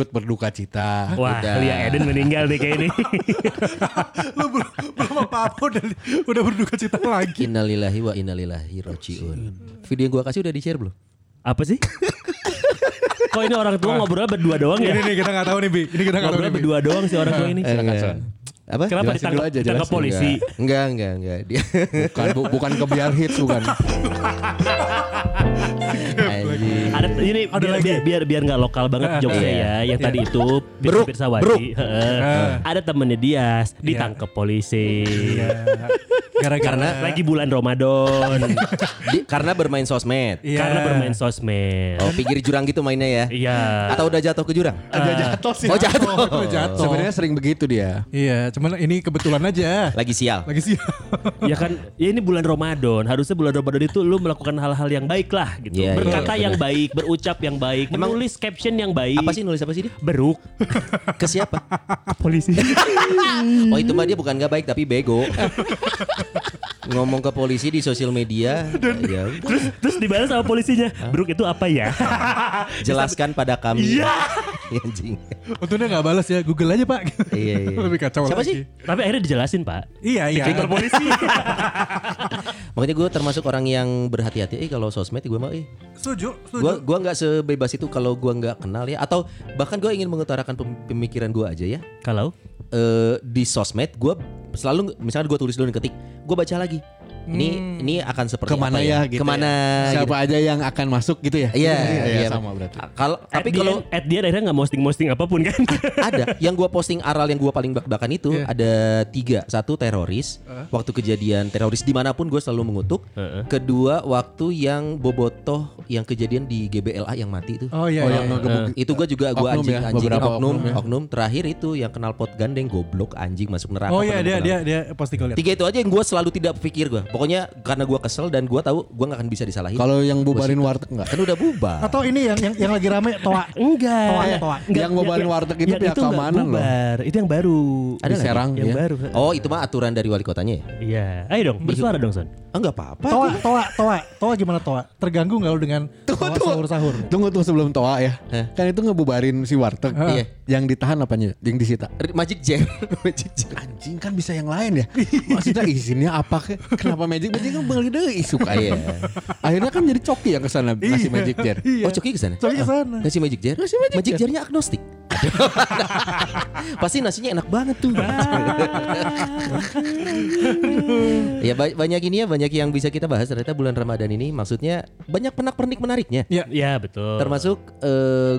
Turut berduka cita. Wah, Udah. Lia Eden meninggal nih kayak ini. Lu belum, belum apa-apa udah, udah berduka cita lagi. Innalillahi wa innalillahi rojiun. Video yang gua kasih udah di-share belum? Apa sih? Kok ini orang tua ngobrol berdua doang ya? Ini nih kita gak tahu nih Bi. Ini kita gak tahu Ngobrol nih berdua doang sih orang tua ini. Silakan, Son. Apa? Kenapa Jelasin ditangkap, dulu aja, ditangkap jelasin. polisi? Enggak, enggak, enggak. Dia Bukan bu, bukan ke biar hits bukan. Ada ini Ada biar, lagi? biar biar biar nggak lokal banget jokesnya Iya. ya. Yang tadi itu Beruk, Pirsa Wati. beruk. Heeh. Ada temennya Dias ditangkap polisi. Iya. Gara-gara Karena Lagi bulan Ramadan. Di- karena bermain sosmed. Iya. Karena bermain sosmed. Oh, pinggir jurang gitu mainnya ya. Iya. Atau udah jatuh ke jurang? Agak jatuh sih. Oh, jatuh. Oh, jatuh. Sebenarnya sering begitu dia. Iya, cuman ini kebetulan aja. Lagi sial. Lagi sih. ya kan ya ini bulan Ramadan harusnya bulan Ramadan itu lu melakukan hal-hal yang baik lah gitu Iya, iya, berkata iya, yang baik berucap yang baik Emang- menulis caption yang baik Apa sih nulis apa sih dia? beruk Ke siapa? polisi Oh itu mah dia bukan gak baik tapi bego. Ngomong ke polisi di sosial media. ya udah. terus terus dibalas sama polisinya beruk itu apa ya jelaskan pada kami. Iya. Anjing. Untungnya gak balas ya. Google aja pak. Iya, iya. Lebih kacau Siapa lagi. sih? tapi akhirnya dijelasin pak Iya, iya. di kantor polisi Makanya gue termasuk orang yang berhati-hati. Eh kalau sosmed gue mah eh. Setuju, setuju. Gua gua nggak sebebas itu kalau gua nggak kenal ya. Atau bahkan gue ingin mengutarakan pem- pemikiran gue aja ya. kalau eh di sosmed gue selalu misalnya gue tulis dulu nih ketik, gue baca lagi. Ini ini akan seperti Ke mana apa ya gitu. Ke mana? ya. Siapa gitu. aja yang akan masuk gitu ya? Iya, iya, iya. sama berarti. Kalau tapi kalau at end akhirnya nggak posting posting apa pun kan ada yang gua posting aral yang gua paling bak-bakan itu Iya. ada tiga satu teroris waktu kejadian teroris di mana pun gue selalu mengutuk Heeh. kedua waktu yang bobotoh yang kejadian di GBLA yang mati itu Oh iya, Oh iya. yang ngegebuk itu gue juga gue Oknum anjing ya, anjing oknum oknum oknum, ya. terakhir itu yang kenal pot gandeng goblok anjing masuk neraka Oh iya dia dia dia pasti gue lihat. tiga itu aja yang gue selalu tidak pikir gue pokoknya karena gue kesel dan gue tahu gue nggak akan bisa disalahin Kalau yang bubarin warteg enggak? kan udah bubar Atau ini yang yang yang lagi rame toa. enggak Toa, toa. Enggak, Yang ngobarin warteg itu yang pihak nggak keamanan loh. bubar. itu yang baru Ada Di? Serang yang ya. baru oh itu mah aturan dari wali kotanya ya iya ayo dong bersuara dong son ah nggak apa-apa Toa, toa, toa. Toa gimana toa? Terganggu nggak lu dengan toa sahur-sahur? Tunggu tunggu sebelum toa ya. Hah? Kan itu ngebubarin si warteg. Iya. Yang ditahan apanya? Yang disita. Magic Jar Magic Jar Anjing kan bisa yang lain ya. Maksudnya izinnya apa ke? Kenapa Magic Magic kan balik deh suka Iya. ya. Akhirnya kan jadi coki yang ke sana ngasih Magic Jar. Iya. Oh Coki ke sana? Coki ke sana. Nasi Magic Jar? Ngasih Magic Magic Jar. Jarnya agnostik Pasti nasinya enak banget tuh Ya ba- banyak ini ya Banyak yang bisa kita bahas Ternyata bulan Ramadan ini Maksudnya Banyak penak-pernik menariknya Iya. ya betul Termasuk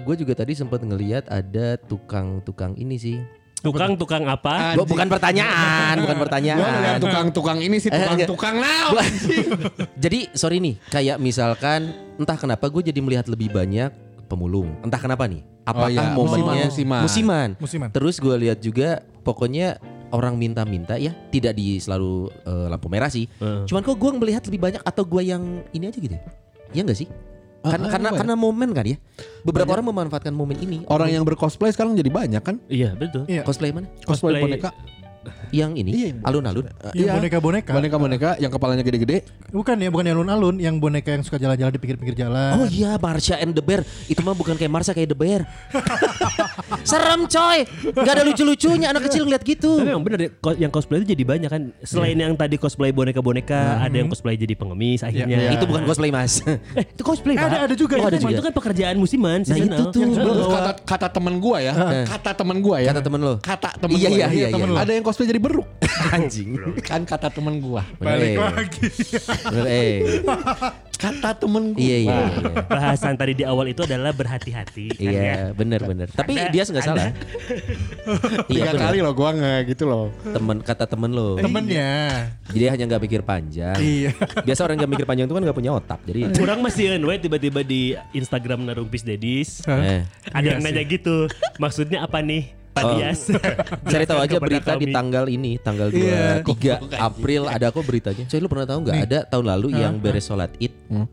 gue juga tadi sempat ngelihat ada tukang-tukang ini sih. Tukang tukang apa Bu- bukan pertanyaan, bukan pertanyaan. tukang-tukang ini sih Eh, tukang-tukang now. Jadi sorry nih, kayak misalkan entah kenapa gue jadi melihat lebih banyak pemulung. Entah kenapa nih. Apakah iya, momennya musiman, musiman. musiman. Musiman. Terus gue lihat juga pokoknya orang minta-minta ya, tidak di selalu eh, lampu merah sih. Heeh. Cuman kok gue melihat lebih banyak atau gue yang ini aja gitu. ya? Iya enggak sih? Karena Ah, karena ya? karena momen kan ya. Beberapa orang memanfaatkan momen ini. Orang yang bercosplay sekarang jadi banyak kan? iya betul Iya. cosplay mana? Cosplay, Cosplay. boneka. Yang ini Iya. alun-alun. Yang Iya. boneka-boneka. Boneka-boneka yang kepalanya gede-gede. Bukan ya, bukan yang alun-alun, yang boneka yang suka jalan-jalan di pinggir-pinggir jalan. Oh iya Marsha and the Bear Itu mah bukan kayak Marsha kayak the Bear Serem coy Gak ada lucu-lucunya Anak kecil ngeliat gitu Tapi memang bener yang cosplay itu jadi banyak kan. Selain yang tadi cosplay boneka-boneka, ada yang cosplay jadi pengemis akhirnya. Iya. Itu bukan cosplay mas Eh, itu cosplay, Eh, ada- ada juga, Oh, ada itu, juga. itu kan pekerjaan musiman, Nah, itu tuh. Yang kata kata temen gua ya, kata temen gua ya. Kata temen lo Kata temen Iya, gua. iya, ya. iya, iya. Ada yang cosplay jadi beruk. Anjing kan kata temen gua. Balik lagi. Bener, eh. Kata temen gua. Iya iya iya. Bahasan tadi di awal itu adalah berhati-hati. kan ya. Iya bener bener Tapi Ada- dia nggak salah Iya Tiga bener. kali loh gua nge gitu loh. Temen kata temen lo Temennya. Jadi dia hanya nggak pikir panjang Iya. Biasa orang nggak mikir panjang itu kan nggak punya otak Jadi Kurang masih we tiba-tiba di Instagram Narumpis Dedis. eh. Ada yang nanya gitu. Maksudnya apa nih? Tadias. Cari tahu aja berita di kami. tanggal ini, tanggal Iya. 23 April ada kok beritanya. Coy lu pernah tahu nggak ada tahun lalu yang beres sholat Id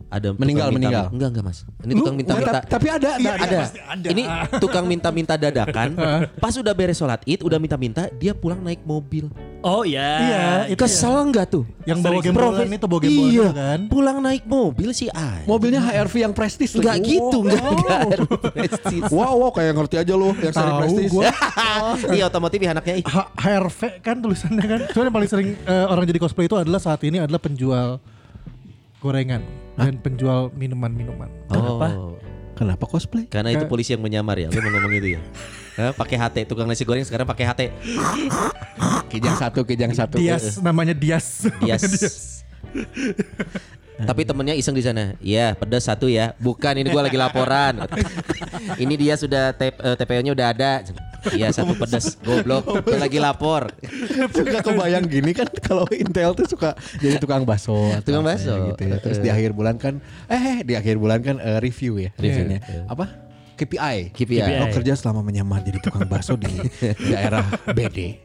ada tukang Meninggal, minta- meninggal. Enggak enggak Mas. Ini tukang minta-minta. Tapi ada, Iya, ada. ada. ada. Ini tukang minta-minta dadakan. Pas udah beres sholat Id, udah minta-minta, dia pulang naik mobil. Oh ya. Iya, itu Kesel nggak tuh? Yang bawa Sering gembolan itu bawa gembolan iya, kan. pulang naik mobil sih ah. Mobilnya HRV yang prestis Enggak lagi. gitu, enggak Oh. enggak. prestis. Wow, wow, kayak ngerti aja lu yang seri Tahu prestis. Iya otomotif ya anaknya. H- HRV kan tulisannya kan. Cuman yang paling sering eh, orang jadi cosplay itu adalah saat ini adalah penjual gorengan dan penjual minuman-minuman. Kenapa? Kenapa cosplay? Karena itu polisi yang menyamar ya. Lu mau ngomong itu ya? Hah, pakai HT tukang nasi goreng sekarang pakai HT. Kijang satu, kijang satu. Dias namanya Dias. Dias. Tapi temennya iseng di sana. Iya, pedas satu ya. Bukan ini gua lagi laporan. ini dia sudah TPO-nya udah ada. Iya, satu pedas. Goblok. Lagi lapor. suka kebayang gini kan kalau Intel tuh suka jadi tukang bakso atau Tukang apa bakso. gitu ya. Terus di akhir bulan kan eh di akhir bulan kan eh, review ya reviewnya. Apa? KPI. KPI. Lo kerja selama menyamar jadi tukang bakso di daerah BD.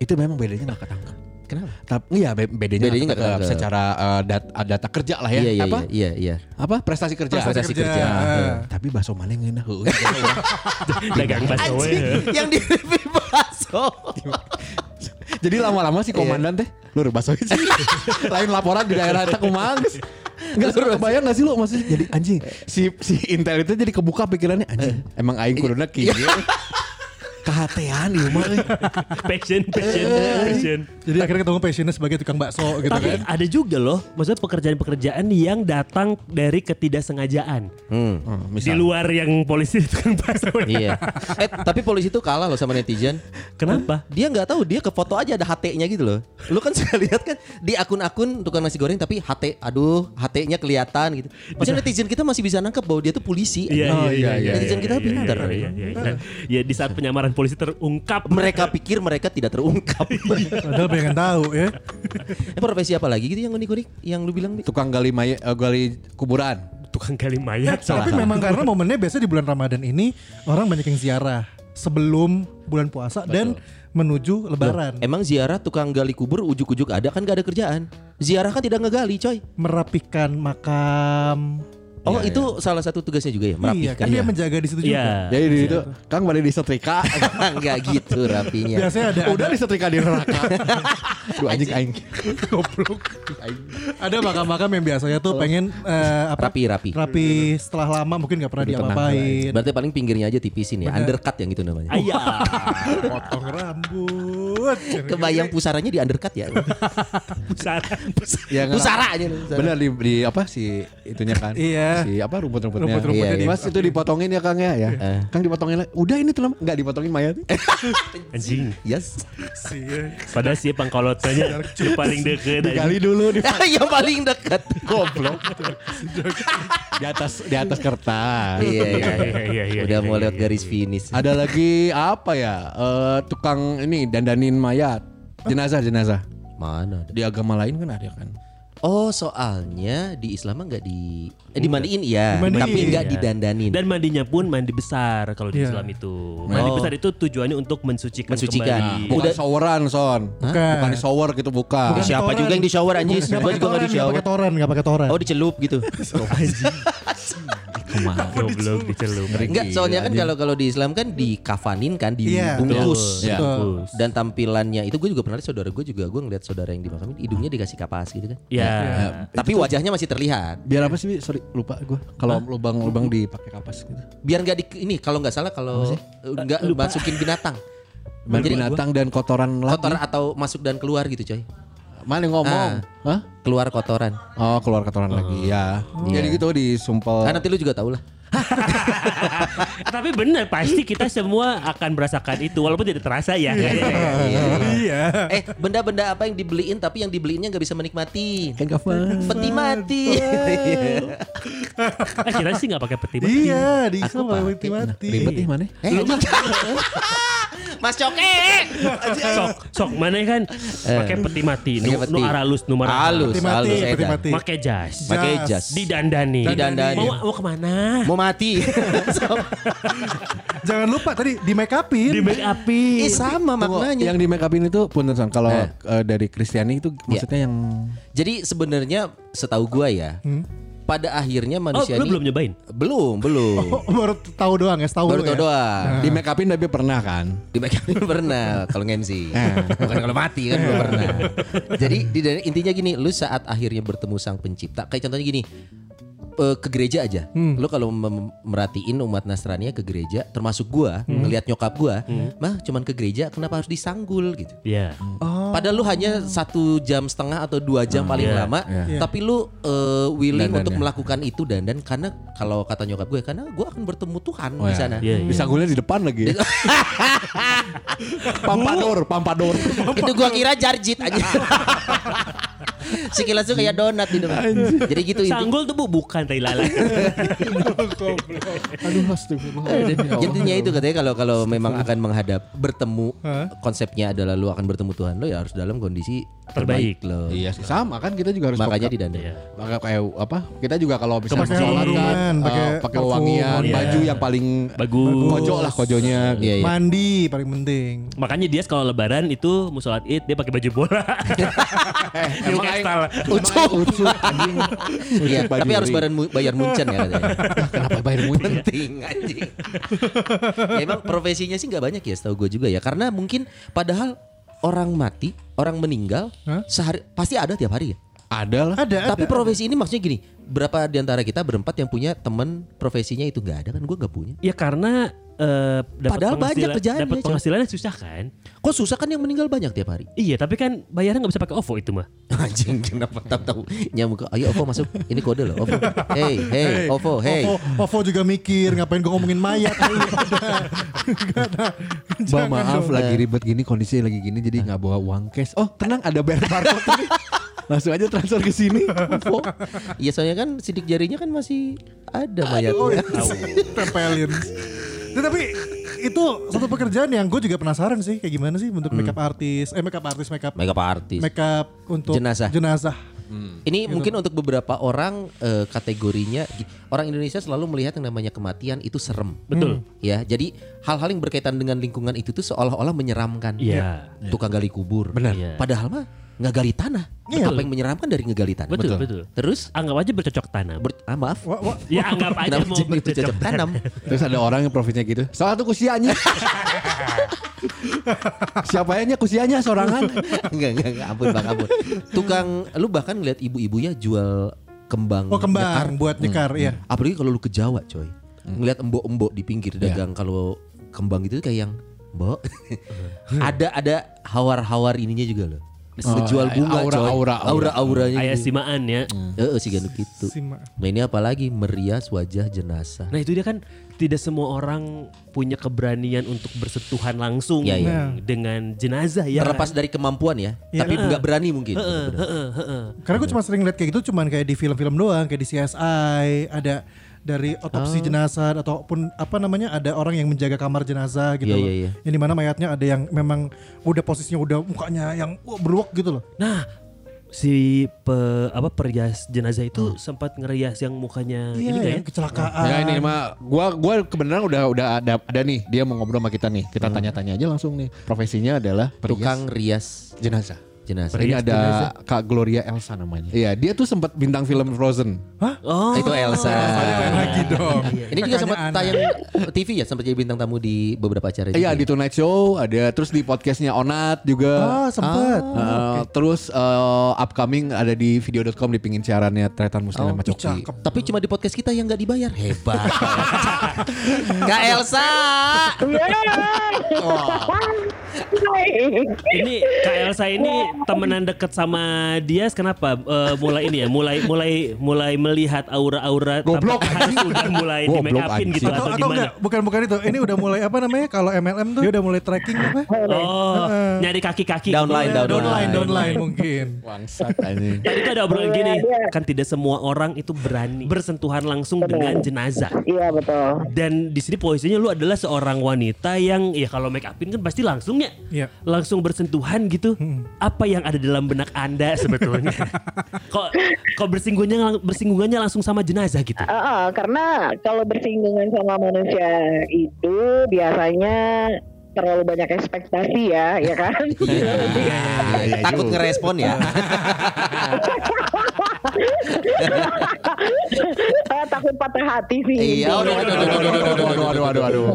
itu memang bedanya nggak ketangkep. Kenapa? Tapi iya be- bedanya, Bedanya nggak ketangkep ketangkep. secara eh, dat- ah, data kerja lah ya. Iya, iya, apa? iya, iya, iya. Apa? Prestasi kerja. Prestasi kerja. Heeh. Tapi bakso mana yang enak? Heueuh. Dagang bakso yang di review bakso. Jadi lama-lama si komandan teh lur bakso sih. Lain laporan di daerah kumaha geus. Enggak suruh kebayang gak sih lu maksudnya jadi anjing si si Intel itu jadi kebuka pikirannya anjing emang aing kuduna kieu. Kehatean ieu mah. Passion, passion, passion. Jadi akhirnya ketemu passionnya sebagai tukang bakso gitu Tapi kan. ada juga loh, maksudnya pekerjaan-pekerjaan yang datang dari ketidaksengajaan. Hmm. Di luar yang polisi itu tukang bakso. Iya. Eh, tapi polisi itu kalah loh sama netizen. Kenapa? Dia nggak tahu, dia ke foto aja ada HT-nya gitu loh. Lu kan suka lihat kan di akun-akun tukang nasi goreng tapi HT, aduh HT-nya kelihatan gitu. Maksudnya netizen kita masih bisa nangkep bahwa dia tuh polisi. Iya, Oh, iya, iya, iya, iya, Netizen iya, kita iya, pintar. iya, iya, iya, iya. Ya di saat penyamaran polisi terungkap. Mereka pikir mereka tidak terungkap. Padahal pengen tahu ya. eh, profesi apa lagi gitu yang unik-unik yang lu bilang? Bi? Tukang gali mayat eh, gali kuburan. tukang gali mayat. Tapi memang karena momennya biasa di bulan Ramadan ini orang banyak yang ziarah sebelum bulan puasa dan menuju lebaran. Emang ziarah tukang gali kubur ujuk-ujuk ada kan gak ada kerjaan. Ziarah kan tidak ngegali coy. Merapikan makam. Oh itu salah satu tugasnya juga ya Iya, merapikan. kan dia menjaga di situ juga. Iya. Jadi di itu Kang balik disetrika. Enggak gitu rapinya. Biasanya ada Udah disetrika di neraka. Duh anjing aing. goblok. ada makam-makam yang biasanya tuh pengen eh, apa? Rapi rapi. Rapi setelah lama mungkin nggak pernah diapa-apain. Berarti paling pinggirnya aja tipisin ya, undercut yang gitu namanya. Ayah. Potong rambut. Kebayang pusaranya di undercut ya. Pusara. Ya, nggak- Pusara aja. pusara. Bener di, di apa sih itunya kan? Iya. Si apa rumput-rumputnya? Rumput-rumputnya Iya, di- Mas itu dipotongin ya Kang ya, ya. Eh. Kang dipotongin lagi. Udah ini tuh lama enggak dipotongin mayat. Anjing. Yes. Padahal si pangkolotnya yang paling deket. Digali dulu di, yang paling dekat. goblok. di atas di atas kertas. Iya, iya, Iya, iya, iya, Udah iya, mau iya, lewat iya. garis finish. Ada lagi apa ya? Eh, tukang ini dandanin mayat. Jenazah jenazah. Mana? Di agama lain kan ada kan. Oh soalnya di Islam mah nggak di eh, dimandiin iya, Dimandiin. tapi nggak Iya. didandanin. Dan mandinya pun mandi besar kalau di Iya. Islam itu. Mandi Oh. besar itu tujuannya untuk mensucikan, Mensucikan. kembali. Bukan Udah- showeran son. Bukan. Bukan di shower gitu bukan. Bukan Siapa toran. juga yang di shower Gua pakai juga nggak di shower. pakai toran, nggak pakai toran. Oh dicelup gitu. Goblok dicelup. Enggak, soalnya kan kalau kalau di Islam kan dikafanin kan Iya. dibungkus. Iya. Betul. Dan tampilannya itu gue juga pernah lihat saudara gue juga gue ngeliat saudara yang dimakamin hidungnya dikasih kapas gitu kan. Ya. Tapi wajahnya masih terlihat. Biar apa sih? Sorry lupa gue. Kalau lubang-lubang dipakai kapas gitu. Biar nggak di ini kalau nggak salah kalau nggak masukin binatang. Ban binatang dan kotoran lagi. Kotor atau masuk dan keluar gitu coy. Mana yang ngomong? Hah? Keluar kotoran. Oh keluar kotoran lagi ya. Jadi gitu disumpel. Kan nanti lu juga tahu lah. Tapi benar pasti kita semua akan merasakan itu walaupun tidak terasa ya. Iya. Eh benda-benda apa yang dibeliin tapi yang dibeliinnya nggak bisa menikmati. Kan. Peti mati. Eh, kira sih nggak pakai peti mati. Iya, di Islam pakai. mati mati. Ribet nih mana? Eh. Mas Coke. Sok, sok mana kan pakai peti mati, nu, peti. nu aralus, nu marah. Peti mati, halus. peti edan. mati. Pakai jas. Pakai Jas. jas. Didandani. Didandani. Mau, mau ke mana? Mau mati. Jangan lupa tadi di make upin. Di make upin. Eh sama Tunggu, maknanya. yang di make upin itu punten kalau Eh. eh, dari Kristiani itu maksudnya yang Jadi sebenarnya setahu gua ya, pada akhirnya Oh, manusia lu ini belum nyobain? belum, belum. Oh, baru tahu doang ya, tahu Baru tau ya. doang. di make upin tapi pernah kan? Di backup pernah kalau ngemsi. Bukan kalau mati kan belum pernah. Jadi di dari- intinya gini, lu saat akhirnya bertemu sang pencipta, kayak contohnya gini, eh, ke gereja aja. Lu kalau mem- merhatiin umat Nasrani ke gereja, termasuk gua, ngelihat nyokap gua, mah cuman ke gereja, kenapa harus disanggul gitu? Iya. Padahal lu hanya satu jam setengah atau dua jam paling Iya, lama, iya. tapi lu eh, willing Dandannya. untuk melakukan itu dan dan karena kalau kata nyokap gue, karena gue akan bertemu Tuhan Oh, di ya. sana. Iya, iya. Disanggulnya di depan lagi. ya. pampador, pampador. itu gua kira jarjit aja. Sekilas tuh kayak donat di depan. Jadi gitu itu. Sanggul tuh bu bukan tai lalat. Aduh, astagfirullah. Intinya itu katanya kalau kalau memang akan menghadap bertemu konsepnya adalah lu akan bertemu Tuhan lo ya harus dalam kondisi Terbaik. terbaik lo. Iya sih sama kan kita juga harus Makanya peka- didandani. Iya. Maka kayak apa? Kita juga kalau misalnya Pakai sholat kan eh, pakai pakai wangian, iya. baju yang paling Bagus. kojo lah kojonya. Iya, iya. Mandi paling penting. Makanya dia kalau lebaran itu mau sholat id dia pakai baju bola. Emang. Ucuk, ucuk, anjing. Iya, tapi harus bayar, bayar muncen ya katanya. Kenapa bayar muncul? Penting anjing. ya, emang profesinya sih nggak banyak ya setahu gue juga ya. Karena mungkin padahal orang mati, orang meninggal Hah? sehari pasti ada tiap hari ya. Ada lah. Ada, Tapi ada. profesi ini maksudnya gini, berapa di antara kita berempat yang punya temen profesinya itu nggak ada kan? Gue nggak punya. Ya karena eh, dapat Padahal banyak kerjaannya, Dapat Cok. penghasilannya susah kan? Kok susah kan yang meninggal banyak tiap hari? Iya, tapi kan bayarnya nggak bisa pakai OVO itu mah. Anjing kenapa tahu-tahu nyamuk ayo Ovo masuk ini kode loh Ovo hey hey Ovo hey Ovo, Ovo juga mikir ngapain gue ngomongin mayat. Mbak maaf lagi ribet gini kondisi lagi gini jadi nggak bawa uang cash. Oh tenang ada bayar barcode tadi. Langsung aja transfer ke sini. Iya soalnya kan sidik jarinya kan masih ada Oh, mayatnya Tempelin. Nah, tapi itu satu pekerjaan yang gue juga penasaran sih kayak gimana sih bentuk makeup artis, eh makeup artis, makeup makeup artis makeup untuk Jenazah. jenazah. ini mungkin untuk beberapa orang eh, kategorinya orang Indonesia selalu melihat yang namanya kematian itu serem Betul. ya jadi hal-hal yang berkaitan dengan lingkungan itu tuh seolah-olah menyeramkan Iya. tukang gali kubur Benar. Iya. padahal mah nggak gali tanah Iya. apa yang menyeramkan dari ngegali tanah Betul, betul. terus Anggap aja bercocok tanam. ber- ah, maaf Wah, wah, ya anggap aja mau bercocok bercocok tanam? Terus ada orang yang profitnya gitu. Salah satu kusianya. Siapa ya kusianya sorangan? enggak, enggak, enggak, ampun bang, ampun. Tukang, lu bahkan ngeliat ibu-ibunya jual kembang. oh kembang nyekar. buat nyekar ya. Apalagi kalau lu ke Jawa, coy. Ngeliat embok-embok di pinggir dagang kalau kembang itu kayak yang, mbok. ada ada hawar-hawar ininya juga loh. Ngejual iya, bunga, aura, coy. aura, aura. auranya Ayah gitu. simaan ya. Heeh, sih gitu. gitu. Nah ini apalagi merias wajah jenazah. Nah itu dia kan tidak semua orang punya keberanian untuk bersentuhan langsung Iya, iya. dengan jenazah ya. Terlepas dari kemampuan ya, Iya. tapi nggak berani mungkin. Heeh, Bener-bener. heeh, heeh. Karena gue cuma sering lihat kayak gitu cuman kayak di film-film doang, kayak di CSI, ada dari otopsi jenazah ataupun apa namanya ada orang yang menjaga kamar jenazah gitu Iya, loh. iya, iya. Yang di mana mayatnya ada yang memang udah posisinya udah mukanya yang beruak gitu loh. Nah si pe, apa perias jenazah itu sempat ngerias yang mukanya Iya, ini yang ya? kecelakaan. ya ini mah gua gua kebenaran udah udah ada ada nih dia mau ngobrol sama kita nih. Kita tanya-tanya aja langsung nih. Profesinya adalah perias Tukang rias jenazah. Jenazah. Ini Perias ada jenazah. Kak Gloria Elsa namanya. Iya, dia tuh sempat bintang film Frozen. Oh Itu Elsa. Lagi dong. Ini juga sempat tayang TV ya, sempat jadi bintang tamu di beberapa acara Iya di ya? Tonight Show ada terus di podcastnya Onat juga. Ah, sempet. Uh, Terus uh, upcoming ada di video.com di pingin siarannya Tretan Muslim sama Coki. Cakep. Tapi cuma di podcast kita yang nggak dibayar. Hebat. Kak Elsa. Wah. Ini Kak Elsa ini temenan deket sama Dias kenapa? Eh, mulai ini ya, mulai mulai mulai melihat aura-aura Goblok, udah mulai di make upin gitu. Atau, atau atau gimana? enggak, bukan bukan itu. Ini udah mulai apa namanya? Kalau MLM tuh dia udah mulai tracking apa? Oh, nyari kaki-kaki. Downline, Oh, Downline, downline mungkin. Bangsat anjing. Tadi tuh ada obrolan gini, kan tidak semua orang itu berani bersentuhan langsung dengan jenazah. Iya betul. Dan di sini posisinya lu adalah seorang wanita yang ya kalau make upin kan pasti langsung ya. Iya. Langsung bersentuhan gitu. Apa yang ada dalam benak Anda sebetulnya? kok kok bersinggungannya bersinggungannya langsung sama jenazah gitu. Ah, ah, karena kalau bersinggungan sama manusia itu biasanya terlalu banyak ekspektasi ya, ya kan? Takut ngerespon ya. Ah, Takut patah hati sih. Iya, aduh, aduh, aduh, aduh, aduh, aduh, Aduh, aduh,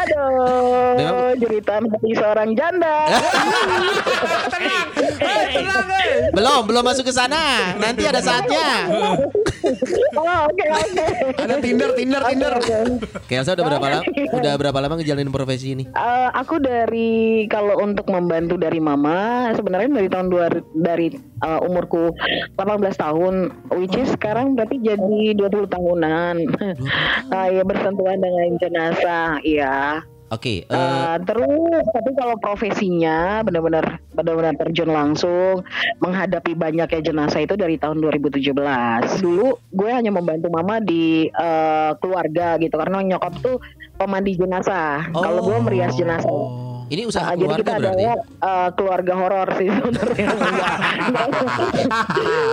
aduh, Memang- jeritan hati seorang janda. Belum, belum masuk ke sana. Nanti ada saatnya. oh, oke oke. Ada Tinder, Tinder, Tinder. Kayak Elsa udah berapa lama? Udah berapa lama ngejalanin profesi ini? Eh, aku dari kalau untuk membantu dari mama sebenarnya dari tahun dua dari eh, umurku 18 tahun which is sekarang berarti jadi 20 tahunan. Ah, ya bersentuhan dengan jenazah, iya. Oke, eh, Eh, terus tapi kalau profesinya benar-benar benar-benar terjun langsung menghadapi banyaknya jenazah itu dari tahun 2017. Dulu gue hanya membantu mama di eh, keluarga gitu karena nyokap tuh pemandi jenazah. Kalau gue merias jenazah. Ini usaha Ah, jadi keluarga kita berarti. eh, keluarga horor sih sebenarnya.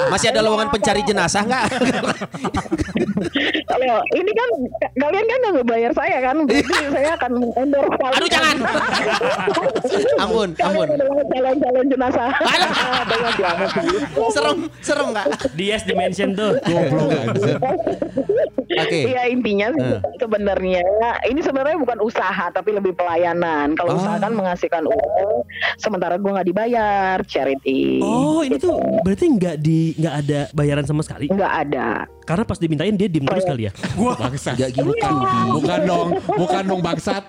Masih ada lowongan pencari jenazah nggak? Kalau ini kan kalian kan nggak ngebayar saya kan, berarti saya akan endorse kalian. Aduh, jangan. ampun, ampun. Calon-calon jenazah. Aduh. Banyak banget sih. Serem, serem nggak? Dias dimension tuh. Goblok. Oke. Iya intinya sih Eh. sebenarnya ini sebenarnya bukan usaha tapi lebih pelayanan. Kalau Oh. usaha kan menghasilkan uang, sementara gue nggak dibayar charity. Oh, ini tuh berarti nggak di nggak ada bayaran sama sekali. Nggak ada. Karena pas dimintain dia diem terus kali ya. Bangsat. Gak gitu. Bukan dong, bukan dong bangsat.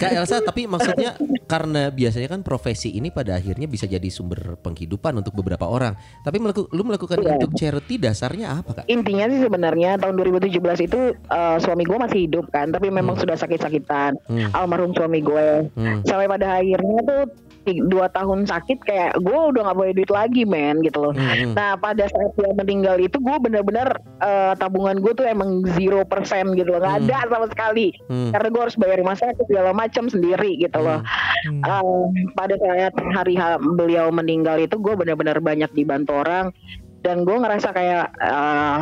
Kak Elsa, tapi maksudnya karena biasanya kan profesi ini pada akhirnya bisa jadi sumber penghidupan untuk beberapa orang. Tapi melaku, lu melakukan Iya. untuk charity dasarnya apa kak? Intinya sih sebenarnya tahun 2017 itu eh, suami gue masih hidup kan, tapi memang sudah sakit-sakitan. Hmm. Almarhum suami gue. Hmm. Sampai pada akhirnya tuh dua tahun sakit kayak gue udah nggak boleh duit lagi men gitu loh. Hmm. Nah pada saat dia meninggal itu gue bener-bener eh, tabungan gue tuh emang 0% gitu loh, nggak Hmm. ada sama sekali. Hmm. Karena gue harus bayar rumah sakit segala macam sendiri gitu loh. Eh, pada saat hari ha- beliau meninggal itu gue benar-benar banyak dibantu orang dan gue ngerasa kayak eh,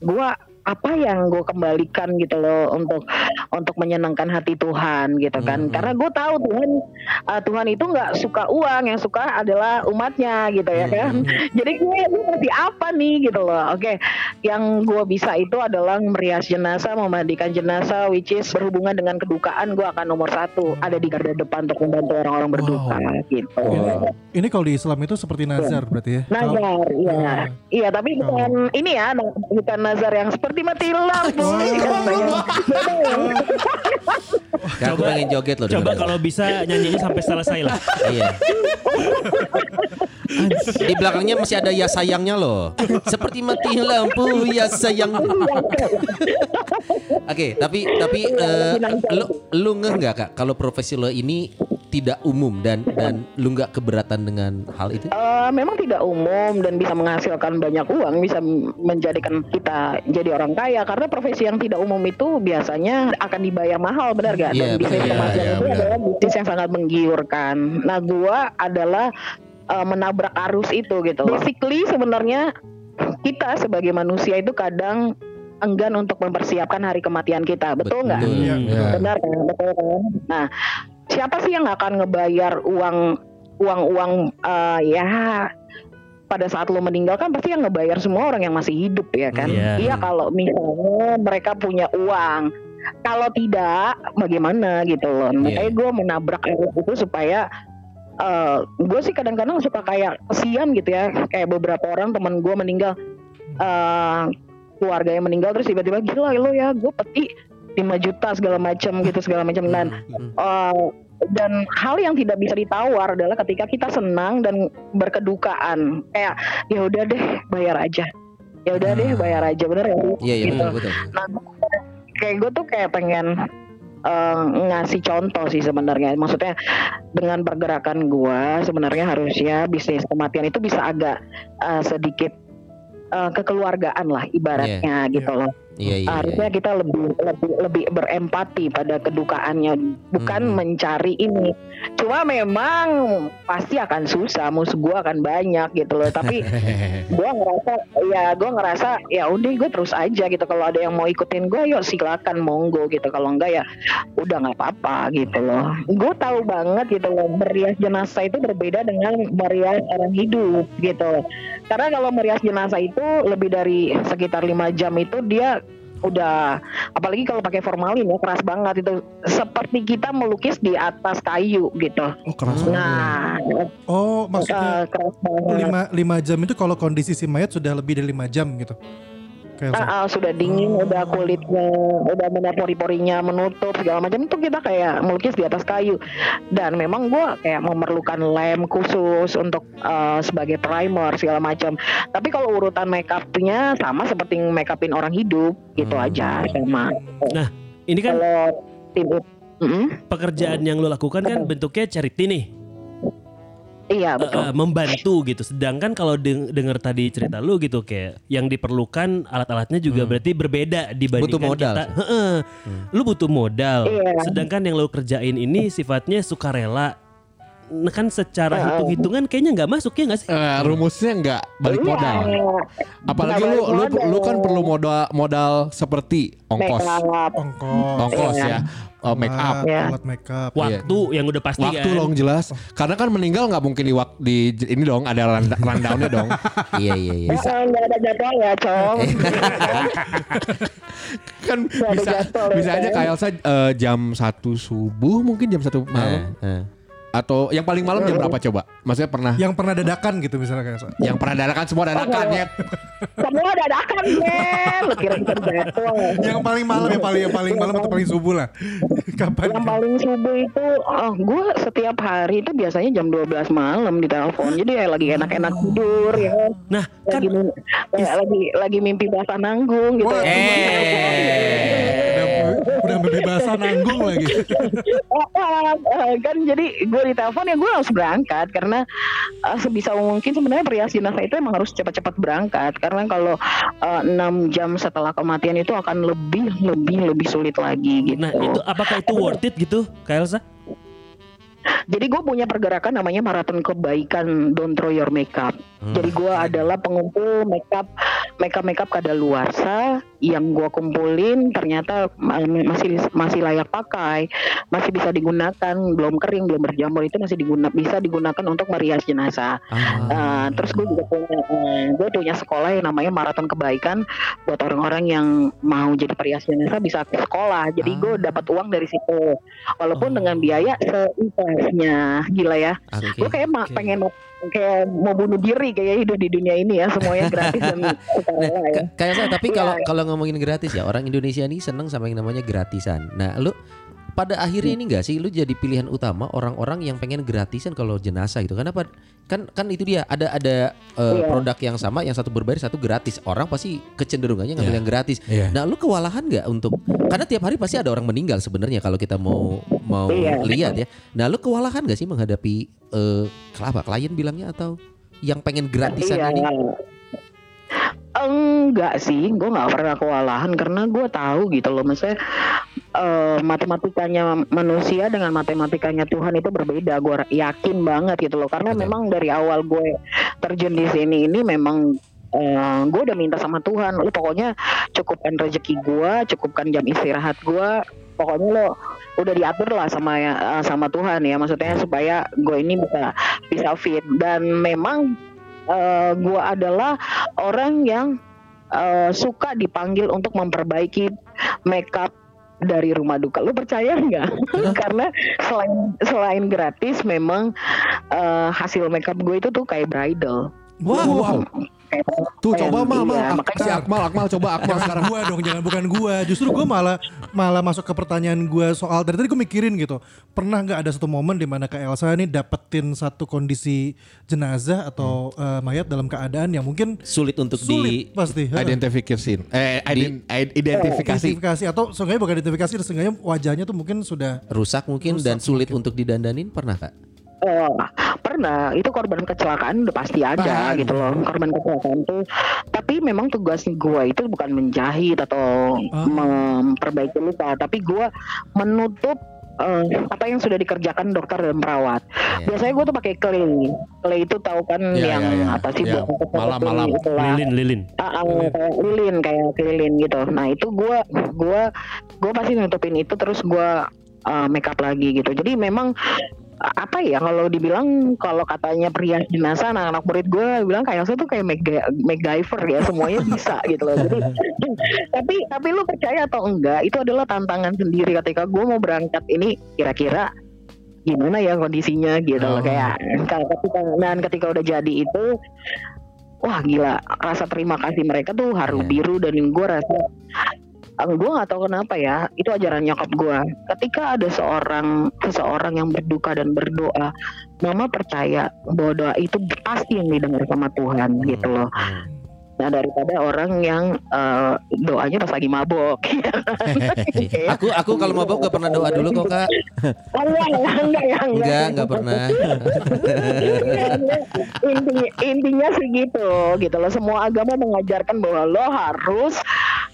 gue apa yang gue kembalikan gitu loh untuk untuk menyenangkan hati Tuhan gitu kan. Hmm. karena gue tahu Tuhan eh, Tuhan itu nggak suka uang yang suka adalah umatnya gitu ya kan. Jadi gue ngerti apa nih gitu loh. Oke yang gue bisa itu adalah merias jenazah memandikan jenazah which is berhubungan dengan kedukaan gue akan nomor satu ada di garda depan untuk membantu orang-orang berduka gitu. Ini kalau di Islam itu seperti nazar berarti ya. Nazar, iya, iya tapi bukan ini ya, bukan nazar yang seperti mati lampu. Beda ya. Aku pengen joget loh. Coba kalau bisa nyanyinya sampai selesai lah. Iya. Di belakangnya masih ada ya sayangnya loh. Seperti mati lampu ya sayang. Oke, tapi tapi eh, lu lu ngeh nggak kak kalau profesi lo ini tidak umum dan dan lu nggak keberatan dengan hal itu? Eh, memang tidak umum dan bisa menghasilkan banyak uang, bisa menjadikan kita jadi orang kaya karena profesi yang tidak umum itu biasanya akan dibayar mahal, benar gak? Iya, dan bisnis benar. kematian Iya, itu benar. adalah bisnis yang sangat menggiurkan. Nah, gua adalah eh, menabrak arus itu gitu. Basically sebenarnya kita sebagai manusia itu kadang enggan untuk mempersiapkan hari kematian kita, betul nggak? Betul. Iya. Benar kan? Betul kan? Nah, siapa sih yang akan ngebayar uang uang uang eh, ya pada saat lo meninggal kan pasti yang ngebayar semua orang yang masih hidup ya kan? Iya. Iya kalau misalnya mereka punya uang. Kalau tidak, bagaimana gitu loh? Makanya gue menabrak itu supaya gue sih kadang-kadang suka kayak kesian gitu ya. Kayak beberapa orang teman gue meninggal, eh keluarganya meninggal terus tiba-tiba gila lo ya, gue peti 5 juta segala macam gitu segala macam dan Hmm. eh, dan hal yang tidak bisa ditawar adalah ketika kita senang dan berkedukaan kayak ya udah deh bayar aja ya udah deh bayar aja bener ya Iya iya Gitu. betul betul. Nah, kayak gue tuh kayak pengen eh, ngasih contoh sih sebenarnya. Maksudnya dengan pergerakan gue sebenarnya harusnya bisnis kematian itu bisa agak eh, sedikit eh, kekeluargaan lah ibaratnya gitu loh. Iya iya. harusnya kita lebih lebih lebih berempati pada kedukaannya bukan Hmm. mencari ini. Cuma memang pasti akan susah, musuh gue akan banyak gitu loh. Tapi gue ngerasa ya gue ngerasa ya udah gue terus aja gitu. Kalau ada yang mau ikutin gue yuk silakan monggo gitu. Kalau enggak ya udah nggak apa-apa gitu loh. Gue tahu banget gitu loh merias jenazah itu berbeda dengan merias orang hidup gitu. Karena kalau merias jenazah itu lebih dari sekitar lima jam itu dia udah apalagi kalau pakai formalin ya keras banget itu seperti kita melukis di atas kayu gitu Oh keras. nah Oh maksudnya eh, keras banget lima, lima jam itu kalau kondisi si mayat sudah lebih dari lima jam gitu. Kayak Ah, ah, sudah dingin, udah kulitnya, udah benar pori-porinya menutup segala macam itu kita kayak melukis di atas kayu. Dan memang gua kayak memerlukan lem khusus untuk eh, sebagai primer segala macam. Tapi kalau urutan make upnya sama seperti make upin orang hidup gitu Hmm. aja sama. Ini kan Kalau tim Mm-mm. pekerjaan yang lo lakukan kan bentuknya charity nih. Iya Eh, betul. eh, membantu gitu. Sedangkan kalau deng- denger tadi cerita lu gitu kayak yang diperlukan alat-alatnya juga berarti berbeda dibandingkan Butuh modal. kita. Heeh. Lu butuh modal. Iya. Sedangkan yang lu kerjain ini sifatnya sukarela. Nah, kan secara Heeh. hitung-hitungan kayaknya nggak masuk ya nggak sih? Eh, rumusnya nggak balik Iya, modal. Apalagi lu, balik lu modal. lu kan perlu modal modal seperti ongkos, ongkos, ongkos Iya. ya, oh, make up, alat, alat make up. Waktu yang udah pasti waktu kan. dong jelas. Karena kan meninggal nggak mungkin di wak- di ini dong ada rundownnya dong. Iya iya iya. Eh, nggak ada jadwal ya, Cong. kan Nggak ada bisa ya, bisa aja kan? kayak Elsa eh, jam satu subuh mungkin jam satu malam Eh, eh. Atau yang paling malam jam berapa coba? Maksudnya pernah Yang pernah dadakan gitu misalnya kayak so. yang pernah dadakan semua dadakan ya. Semua dadakan. Lu kira jadwal. Yang paling malam ya paling yang paling malam atau paling subuh lah. Kapan? Yang paling subuh itu oh, gue setiap hari itu biasanya jam 12 malam di telepon. Jadi ya lagi enak-enak tidur ya. kan. Nah, kan Lagi mim- kayak lagi lagi mimpi basah nanggung gitu. Wah, ya. Udah bebasan nanggung lagi. Ah, kan jadi gue di telepon ya gue harus berangkat karena ah, sebisa mungkin sebenarnya perias jenazah itu emang harus cepat-cepat berangkat karena kalau ah, enam jam setelah kematian itu akan lebih lebih lebih sulit lagi gitu. nah itu apakah itu worth it gitu, Kak Elsa? Jadi gue punya pergerakan namanya maraton kebaikan Don't Throw Your Makeup. Jadi gue adalah pengumpul makeup makeup makeup kadaluarsa yang gue kumpulin ternyata ma- masih masih layak pakai, masih bisa digunakan, belum kering, belum berjamur itu masih diguna, bisa digunakan untuk merias jenazah. Ah. Uh, terus gue juga punya uh, gue punya sekolah yang namanya maraton kebaikan buat orang-orang yang mau jadi perias jenazah bisa ke sekolah. Jadi gue dapat uang dari situ. Walaupun dengan biaya seikhlasnya. Gila ya. Oke. Gue kayak ma- pengen kayak mau bunuh diri kayak hidup di dunia ini ya semuanya gratis dan sukarela ya. Ka- Kayak saya tapi Iya. kalau kalau ngomongin gratis ya orang Indonesia ini seneng sama yang namanya gratisan. Nah, lu pada akhirnya ini enggak sih lu jadi pilihan utama orang-orang yang pengen gratisan kalau jenazah itu. Kenapa? Kan kan itu dia ada ada eh, Iya. produk yang sama yang satu berbayar satu gratis. Orang pasti kecenderungannya ngambil Iya. yang gratis. Iya. Nah, lu kewalahan nggak untuk karena tiap hari pasti ada orang meninggal sebenarnya kalau kita mau mau Iya. lihat ya. Nah, lu kewalahan nggak sih menghadapi eh apa klien bilangnya atau yang pengen gratisan Iya. ini? Enggak sih, gue nggak pernah kewalahan karena gue tahu gitu loh, maksudnya eh, matematikanya manusia dengan matematikanya Tuhan itu berbeda. Gue yakin banget gitu loh, karena Betul. memang dari awal gue terjun di sini ini memang eh, gue udah minta sama Tuhan, lu pokoknya cukupkan rezeki gue, cukupkan jam istirahat gue, pokoknya lo udah diatur lah sama ya eh, sama Tuhan ya, maksudnya supaya gue ini bisa bisa fit dan memang eh, gue adalah orang yang eh, suka dipanggil untuk memperbaiki makeup dari rumah duka. Lu percaya nggak? Karena selain selain gratis, memang eh, hasil makeup gue itu tuh kayak bridal. Wow. Kayak Tuh coba mal, mal. iya, si Akmal, Akmal coba Akmal sekarang. gua dong, jangan bukan gua. Justru gua malah malah masuk ke pertanyaan gua soal dari tadi gua mikirin gitu. Pernah nggak ada satu momen di mana Kak Elsa ini dapetin satu kondisi jenazah atau eh, mayat dalam keadaan yang mungkin Sulit untuk sulit di pasti. Eh, ident- id- identifikasi. Identifikasi atau seenggaknya bukan identifikasi, seenggaknya wajahnya tuh mungkin sudah rusak mungkin dan sulit untuk didandanin pernah kak? Oh, pernah itu korban kecelakaan udah pasti ada gitu loh korban kecelakaan tuh tapi memang tugas gua itu bukan menjahit atau Ah. memperbaiki luka tapi gua menutup eh, apa yang sudah dikerjakan dokter dan perawat Iya. biasanya gua tuh pakai clay clay itu tahu kan Iya, yang iya, iya. apa sih buat malam-malam. itulah. Lilin, lilin. Ah, ah, kayak lilin kayak lilin gitu. Nah itu gua gua gua pasti nutupin itu terus gua uh, make up lagi gitu. Jadi memang uh, apa ya kalau dibilang kalau katanya pria jenazah anak-anak murid gue bilang kayak saya tuh kayak Maga- MacGyver ya semuanya bisa gitu loh. Jadi tapi tapi lu percaya atau enggak itu adalah tantangan sendiri ketika gue mau berangkat ini kira-kira gimana ya kondisinya gitu loh Oh. kayak kalau ketika dan ketika udah jadi itu wah gila rasa terima kasih mereka tuh haru Iya. biru dan gue rasa gue nggak tahu kenapa ya itu ajaran nyokap gue ketika ada seorang seseorang yang berduka dan berdoa mama percaya bahwa doa itu pasti yang didengar sama Tuhan gitu loh Hmm. Nah daripada orang yang eh, doanya pas lagi mabok. Aku aku kalau mabok gak pernah doa dulu kok kak. Oh, enggak enggak enggak Enggak enggak. Pernah. intinya, intinya sih gitu gitu loh. Semua agama mengajarkan bahwa lo harus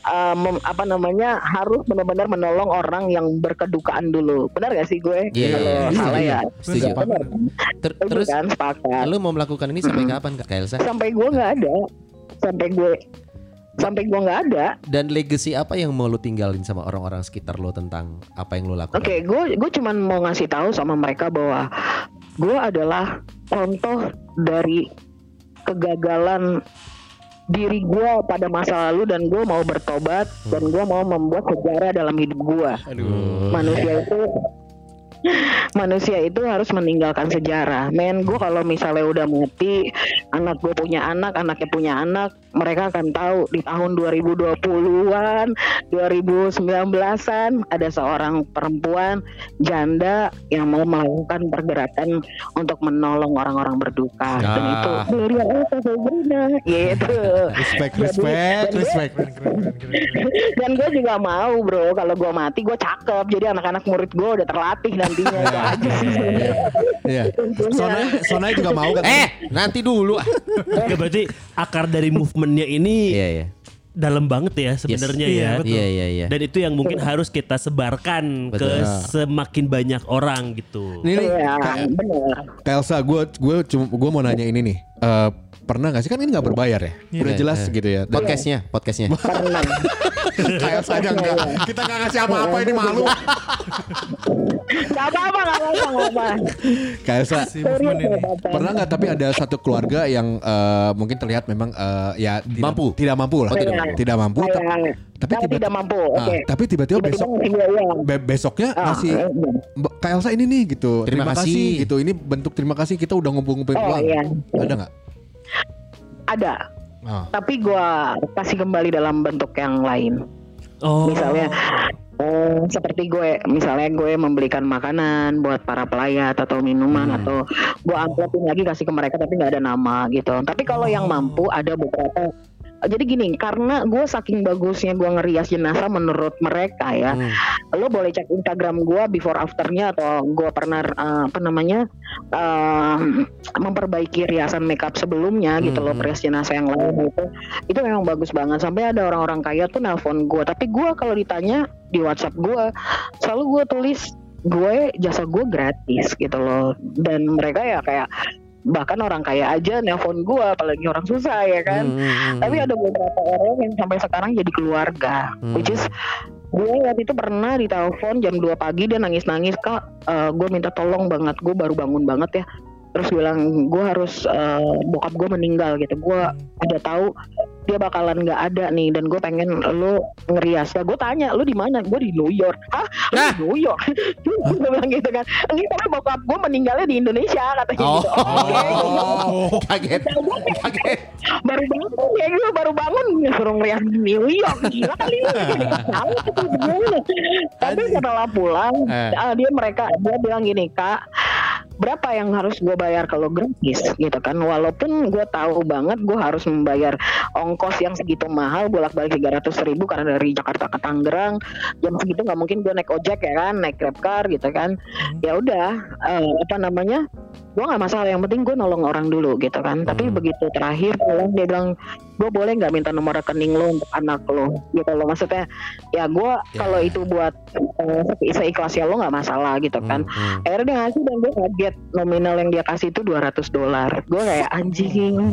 uh, mem- apa namanya harus benar-benar menolong orang yang berkedukaan dulu. Benar gak sih gue? Iya, iya, iya. salah ya. Setuju. Ter- terus kan? Sepakat. lu mau melakukan ini sampai kapan kak? Elsa? sampai gue nggak ada sampai gue sampai gue nggak ada Dan legacy apa yang mau lu tinggalin sama orang-orang sekitar lo tentang apa yang lu lakukan? Oke, gue gue cuman mau ngasih tahu sama mereka bahwa gue adalah contoh dari kegagalan diri gue pada masa lalu dan gue mau bertobat dan gue mau membuat sejarah dalam hidup gue. Manusia itu manusia itu harus meninggalkan sejarah. Men, gue kalau misalnya udah mati, anak gue punya anak, anaknya punya anak, mereka akan tahu di tahun 2020-an, 2019-an ada seorang perempuan janda yang mau melakukan pergerakan untuk menolong orang-orang berduka. Dan Ah. itu Gloria Elsa Sabrina gitu. Respect, Jadi- respect, dan gue- respect. dan gue juga mau bro kalau gue mati gue cakep jadi anak-anak murid gue udah terlatih nantinya itu aja sih Iya. Sonai, Sonai juga mau kan? Eh nanti dulu. Oke, berarti akar dari movementnya ini Iya iya. dalam banget ya sebenarnya Yes. ya. Iya, betul. Iya iya iya. Dan itu yang mungkin harus kita sebarkan ke Betul. semakin banyak orang gitu. Ini nih, Iya, Kak- Elsa, gue gue cuma gue mau nanya ini nih. Eh, pernah gak sih kan ini nggak berbayar ya? Udah Iya, jelas iya. gitu ya. Dan Podcastnya, podcastnya. Pernah. Kak Elsa aja enggak. Kita nggak ngasih apa-apa ini malu. Gak apa-apa, gak apa-apa, gak pernah nggak tapi ada satu keluarga yang eh, mungkin terlihat memang eh, ya tidak- Mampu. tidak mampu lah, Oh, tidak tidak, mampu. tidak mampu. ta- Saya- tapi tiba- tidak mampu, Ah, oke. tapi tiba-tiba besok be- besoknya Ah, ngasih eh, Mbak Kak Elsa ini nih gitu. Terima kasih. gitu. Ini bentuk terima kasih kita udah ngumpul-ngumpulin Oh, uang. iya. Ada nggak? Ada, Ah. tapi gue kasih kembali dalam bentuk yang lain. Oh. Misalnya eh, seperti gue, misalnya gue membelikan makanan buat para pelayat atau minuman Hmm. atau gue amplopin lagi kasih ke mereka tapi nggak ada nama gitu. Tapi kalau yang mampu ada beberapa. Jadi gini, karena gue saking bagusnya gue ngerias jenazah menurut mereka ya, Hmm. lo boleh cek Instagram gue before afternya atau gue pernah eh, apa namanya eh, memperbaiki riasan makeup sebelumnya gitu loh Hmm. perias jenazah yang lain itu itu memang bagus banget sampai ada orang-orang kaya tuh nelpon gue tapi gue kalau ditanya di WhatsApp gue selalu gue tulis gue jasa gue gratis gitu loh dan mereka ya kayak bahkan orang kaya aja nelpon gue apalagi orang susah ya kan Hmm, hmm, hmm. tapi ada beberapa orang yang sampai sekarang jadi keluarga Hmm. which is gue waktu itu pernah ditelepon jam 2 pagi dia nangis-nangis kak eh, gue minta tolong banget gue baru bangun banget ya terus bilang gue harus eh, bokap gue meninggal gitu gue ada tahu dia bakalan nggak ada nih dan gue pengen lu ngerias. Ya gue tanya lu di mana? Gue di New York. Hah? Lu Nah. di New York? Gue bilang gitu kan. Enggak tapi bokap gue meninggalnya di Indonesia katanya Oh, gitu. Oke. kaget, kaget. baru bangun ya gue baru bangun. Suruh ngerias di New York. Gila kali. Tapi setelah pulang Eh. ah, dia mereka dia bilang gini kak berapa yang harus gue bayar kalau gratis gitu kan. Walaupun gue tahu banget gue harus membayar ongkos yang segitu mahal bolak balik 300 ribu karena dari Jakarta ke Tangerang jam segitu nggak mungkin gue naik ojek ya kan naik grab car gitu kan. Ya udah eh, apa namanya gue nggak masalah yang penting gue nolong orang dulu gitu kan. Tapi begitu terakhir dia bilang gue boleh nggak minta nomor rekening lo untuk anak lo? Gitu loh maksudnya ya gue kalau itu buat se- seikhlasnya lo nggak masalah gitu kan. Hmm, akhirnya dia ngasih dan gue kaget nominal yang dia kasih itu 200 dolar. Gue kayak anjing.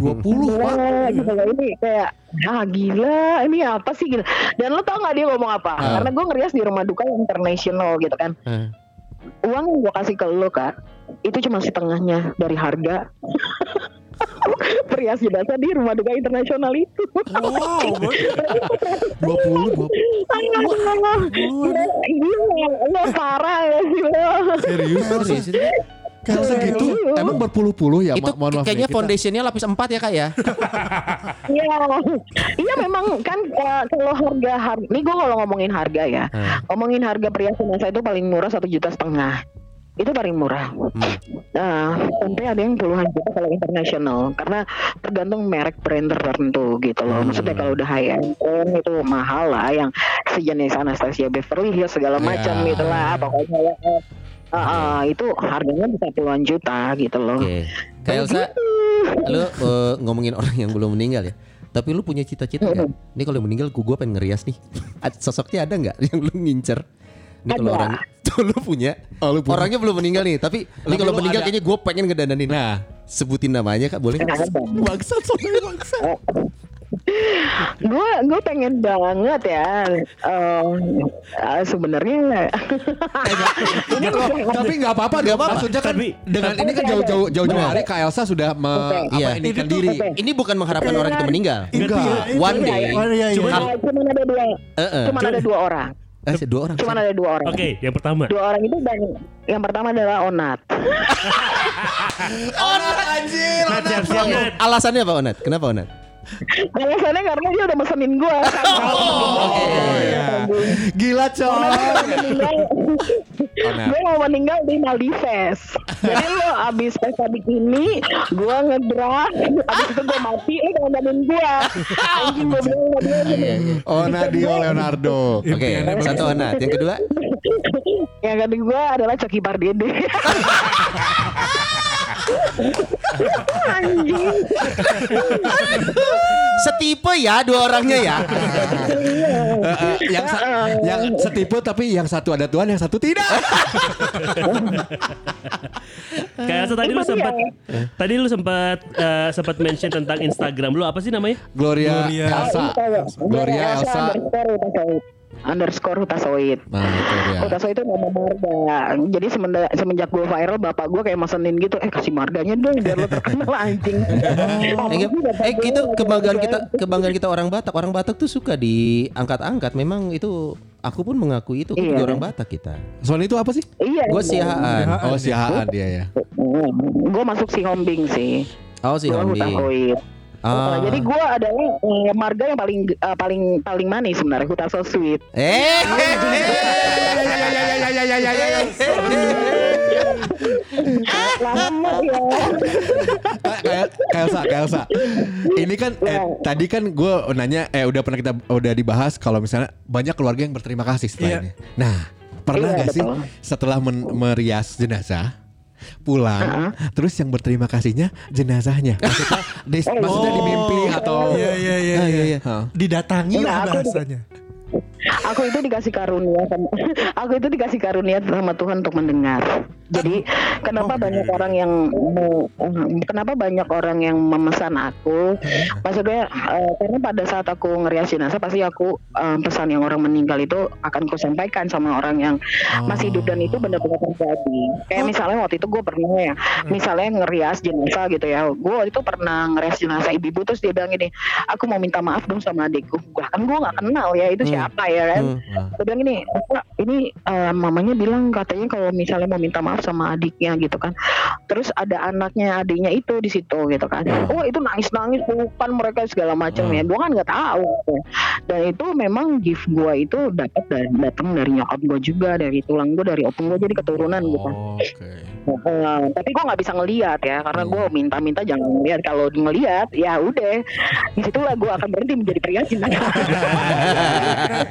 20 pak. Gila, gitu loh. ini kayak ah gila ini apa sih? Gitu. Dan lo tau nggak dia ngomong apa? Ah. karena gue ngerias di rumah duka international gitu kan. Hmm. uang yang gue kasih ke lo kak itu cuma setengahnya dari harga perias jenazah di rumah duka internasional itu Wow, 20 20. Gila, gila, lo parah ya sih lo. serius. Serius? Kalau segitu emang berpuluh-puluh ya Itu mohon maaf kayaknya kita- foundationnya lapis 4 ya kak ya? Iya, iya memang kan eh, kalau harga harga, ini gue kalau ngomongin harga ya, Hmm. ngomongin harga perias jenazah itu paling murah satu juta setengah, itu paling murah. Hmm. Nah, sampai ada yang puluhan juta kalau internasional, karena tergantung merek brand tertentu gitu loh. Maksudnya kalau udah high end itu mahal lah, yang sejenis Anastasia Beverly Hills segala Iya. macam gitu lah, pokoknya ya. eh, eh, itu harganya bisa puluhan juta gitu loh. Oke. Kak Elsa, lu eh, ngomongin orang yang belum meninggal ya. Tapi lu punya cita-cita nggak? Ini kalau meninggal gua, gua pengen ngerias nih. Sosoknya ada nggak yang lu ngincer? Ini kalau orang tuh lu punya. Oh, lu punya. Orangnya belum meninggal nih, tapi ini kalau meninggal ada. kayaknya gua pengen ngedandanin. Nah, Sebutin namanya Kak, boleh? Bangsat soalnya bangsat. gue gue pengen banget ya eh, eh, sebenarnya ini tapi nggak apa-apa dong. apa-apa. Maksudnya kan Tapi- dengan ini kan jauh-jauh jauh-jauh hari Kak Elsa sudah me, Oke. apa ini kan diri. Ini bukan mengharapkan orang itu meninggal. Enggak. One day. Oh iya iya. cuma ada dua eh. cuma ada dua orang Eh, dua orang. cuma ada dua orang Oke, yang pertama. dua orang itu dan yang pertama adalah Onat Onat anjir. Nat, siap-siap, Nat. Alasannya apa Onat? Kenapa Onat? Alasannya karena dia udah mesenin gue Oh iya. Gila coy. Gue mau meninggal di Maldives jadi lo abis pesta bikini gue ngedrak abis itu gue mati lo dandanin gue anjing gue bilang sama dia Oh Nadio Leonardo. Oke, satu Onat. Yang kedua? yang kedua adalah Coki Pardede anjing Setipe ya dua orangnya ya. Yang sa- yang setipe tapi yang satu ada Tuhan, yang satu tidak. Kayak tadi lu sempat dia. tadi lu sempat eh, sempat mention tentang Instagram lu apa sih namanya? Gloria, Gloria. Elsa. Gloria Elsa. underscore Hutasoid underscore Hutasoid Nah, itu dia. Hutasoid itu nama marga jadi semenjak, semenjak gue viral bapak gue kayak mesenin gitu eh kasih marganya dong biar lo terkenal anjing Eh, eh itu kebanggaan kita kebanggaan kita orang Batak. Orang Batak tuh suka diangkat-angkat. Memang itu aku pun mengakui itu Iya. orang Batak kita. Soalnya itu apa sih? iya Gue sihaan. Oh, sihaan dia ya. gue masuk si Hombing sih Oh si gue Hombi. Hutasoid Ah. Jadi gue adalah eh, marga yang paling eh, paling paling manis sebenarnya Hutaso Sweet. Eh, Lama ya. kayak kayak Elsa, kayak Elsa. Ini kan eh, tadi kan gue nanya eh udah pernah kita udah dibahas kalau misalnya banyak keluarga yang berterima kasih setelah Iya. ini. Nah, pernah Iya, nggak sih setelah men- merias jenazah pulang terus yang berterima kasihnya jenazahnya maksudnya di, maksudnya di mimpi atau Iya iya iya. Ah, iya. Hah. Didatangi lah aku- bahasanya. Aku itu dikasih karunia sama aku itu dikasih karunia sama Tuhan untuk mendengar. Jadi kenapa banyak orang yang kenapa banyak orang yang memesan aku? Maksudnya eh, karena pada saat aku ngerias jenazah pasti aku eh, pesan yang orang meninggal itu akan ku sampaikan sama orang yang masih hidup dan itu benar-benar terjadi. Kayak misalnya waktu itu gue pernah ya, misalnya ngerias jenazah gitu ya. Gue itu pernah ngerias jenazah ibu-ibu terus dia bilang gini, aku mau minta maaf dong sama adikku. Gua kan gue nggak kenal ya itu siapa ya kan. Dia bilang gini, "Pak, ini eh, mamanya bilang katanya kalau misalnya mau minta maaf sama adiknya gitu kan. Terus ada anaknya adiknya itu di situ gitu kan. Oh itu nangis-nangis pelukan mereka segala macam ya. Gua kan nggak tahu. gitu. Dan itu memang gift gua itu dapat dari datang dari nyokap gua juga dari tulang gua dari opung gua jadi keturunan gitu. Oke. Tapi gua nggak bisa ngelihat ya karena gua minta-minta jangan ngelihat kalau ngelihat ya udah di situlah gua akan berhenti menjadi pria cinta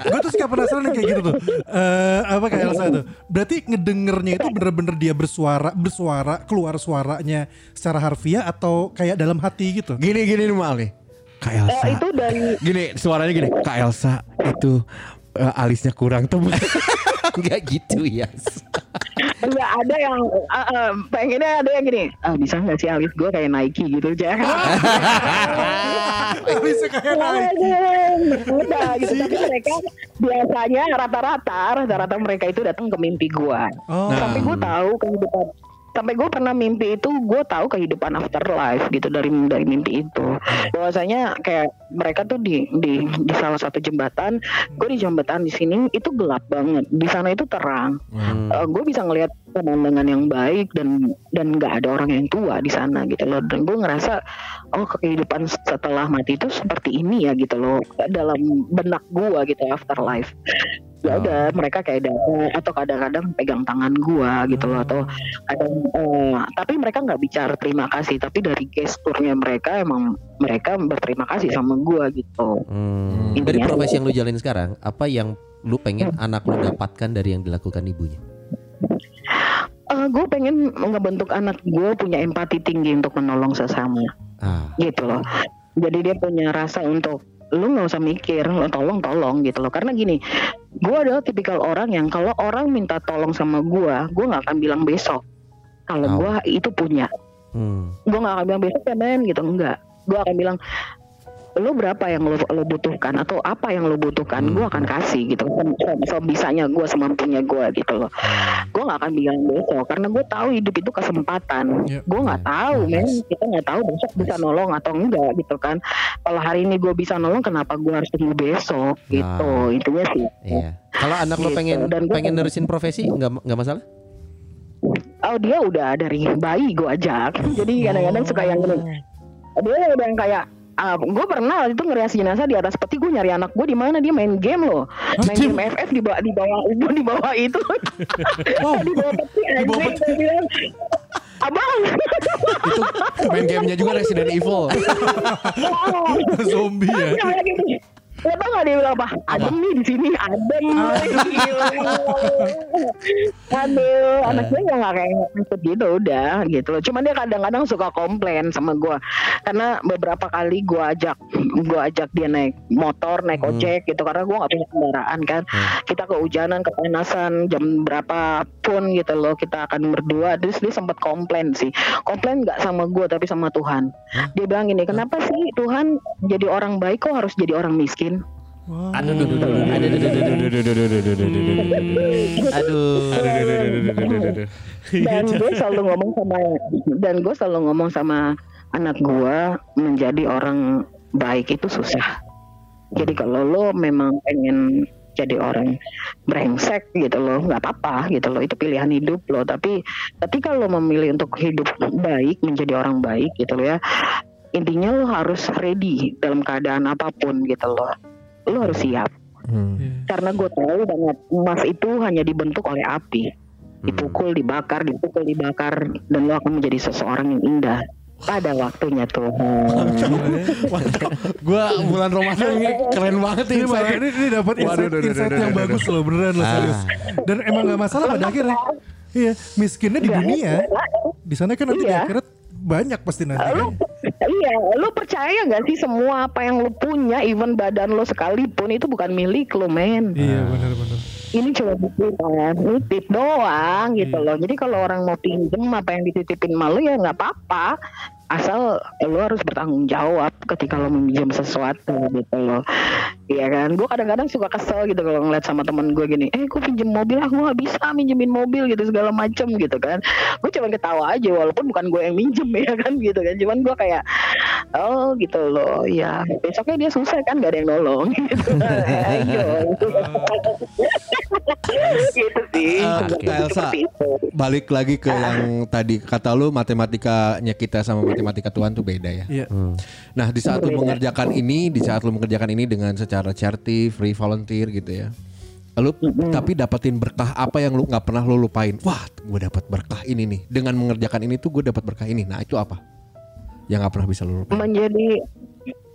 gue tuh suka penasaran yang kayak gitu tuh. Eh apa kayak Elsa tuh. Berarti ngedengernya itu bener-bener dia bersuara, bersuara, keluar suaranya secara harfiah atau kayak dalam hati gitu. Gini gini nih Mal nih. Kak Elsa. Eh, itu dari Gini suaranya gini. Kak Elsa itu eh, alisnya kurang tebal. Enggak gitu ya. Enggak ada yang eh, eh, pengennya ada yang gini ah, bisa nggak sih alis gue kayak Nike gitu aja Bisa kayak naik. udah gitu tapi mereka biasanya rata-rata rata-rata mereka itu datang ke mimpi gua Oh. sampai gue tahu kehidupan sampai gue pernah mimpi itu gue tahu kehidupan afterlife gitu dari dari mimpi itu. Bahwasanya kayak mereka tuh di di di salah satu jembatan gue di jembatan di sini itu gelap banget. Di sana itu terang. Gue bisa ngelihat pemandangan yang baik dan dan nggak ada orang yang tua di sana gitu loh. Dan gue ngerasa oh kehidupan setelah mati itu seperti ini ya gitu loh dalam benak gue gitu afterlife ya udah mereka kayak datang atau kadang-kadang pegang tangan gua gitu loh atau kadang eh, tapi mereka nggak bicara terima kasih tapi dari gesturnya mereka emang mereka berterima kasih sama gua gitu. Hmm. Dari profesi yang lu jalin sekarang, apa yang lu pengen anak lu dapatkan dari yang dilakukan ibunya? gue pengen ngebentuk anak gue punya empati tinggi untuk menolong sesama. Ah, gitu loh. Jadi dia punya rasa untuk lu nggak usah mikir lo tolong tolong gitu loh karena gini gue adalah tipikal orang yang kalau orang minta tolong sama gue gue nggak akan bilang besok kalau Oh. gue itu punya hmm. gue nggak akan bilang besok ya men gitu enggak gue akan bilang lu berapa yang lo, lo butuhkan atau apa yang lo butuhkan gue akan kasih gitu. So, bisanya gue semampunya gue gitu loh. Gue nggak akan bilang besok karena gue tahu hidup itu kesempatan. Iya. gue nggak tahu men. Kita nggak tahu besok bisa nolong atau enggak gitu kan. Kalau hari ini gue bisa nolong kenapa gue harus tunggu besok gitu? Nah. intinya sih. Iya. Kalau anak Gitu. pengen Dan gua pengen pengen- nerusin profesi nggak nggak masalah? oh dia udah dari bayi gue ajak. Jadi kadang-kadang suka yang gini dia udah yang kayak ah, gue pernah waktu itu ngerias jenazah di atas peti gue nyari anak gue di mana? Dia main game loh. Main game FF di bawah di bawah ibu di bawah itu. Di bawah peti anjing Gua bilang, abang. Main gamenya juga Resident Evil. Zombie ya. Gini, Lo tau gak dia bilang apa? Adem nih di sini, adem. Gila. Aduh, anaknya ya nggak kayak ngikut gitu udah gitu loh. Cuman dia kadang-kadang suka komplain sama gua karena beberapa kali gua ajak gua ajak dia naik motor, naik ojek gitu karena gua nggak punya kendaraan kan. Kita kehujanan, kepanasan, jam berapa pun gitu loh kita akan berdua. Terus dia sempat komplain sih. Komplain nggak sama gua tapi sama Tuhan. Dia bilang gini, kenapa sih Tuhan jadi orang baik kok harus jadi orang miskin? Aduh, aduh, aduh, aduh, aduh, aduh, aduh. dan gue selalu ngomong sama dan gue selalu ngomong sama anak gue menjadi orang baik itu susah jadi kalau lo memang pengen jadi orang brengsek gitu loh nggak apa-apa gitu loh itu pilihan hidup lo tapi ketika lo memilih untuk hidup baik menjadi orang baik gitu loh ya intinya lo harus ready dalam keadaan apa pun gitu loh lo harus siap karena gue tahu banget emas itu hanya dibentuk oleh api dipukul dibakar dipukul dibakar dan lo akan menjadi seseorang yang indah pada waktunya Tuhan Gua bulan Ramadan ini keren banget Ini. Pak, ini, ini dapat Waduh, insight, duh, duh, insight duh, yang duh, bagus loh beneran loh serius. Dan emang gak masalah pada akhirnya. Iya, miskinnya di Iya, dunia. Di sana kan nanti di Iya. akhirat banyak pasti nanti. kan. Iya lu percaya gak sih semua apa yang lu punya even badan lo sekalipun itu bukan milik lo men? Iya benar-benar. ini coba buku kan nitip doang gitu loh. Jadi kalau orang mau pinjem apa yang dititipin malu ya nggak apa-apa asal lu harus bertanggung jawab ketika lo meminjam sesuatu gitu loh. Iya kan? Gue kadang-kadang suka kesel gitu kalau ngeliat sama temen gue gini eh gue pinjem mobil aku nggak bisa minjemin mobil gitu segala macem gitu kan. Gue cuma ketawa aja walaupun bukan gue yang minjem ya kan gitu kan. Cuman gue kayak oh gitu loh. Ya besoknya dia susah kan gak ada yang nolong gitu ayo. Gitu sih. Ah, Elsa, balik lagi ke yang tadi kata lu matematikanya kita sama matematika Tuhan tuh beda ya. Iya. Nah di saat lu mengerjakan ini, di saat lu mengerjakan ini dengan secara charity, free volunteer gitu ya. Lu tapi dapetin berkah apa yang lu nggak pernah lu lupain. Wah, gue dapat berkah ini nih. Dengan mengerjakan ini tuh gue dapat berkah ini. Nah itu apa? Yang nggak pernah bisa lu lupain. menjadi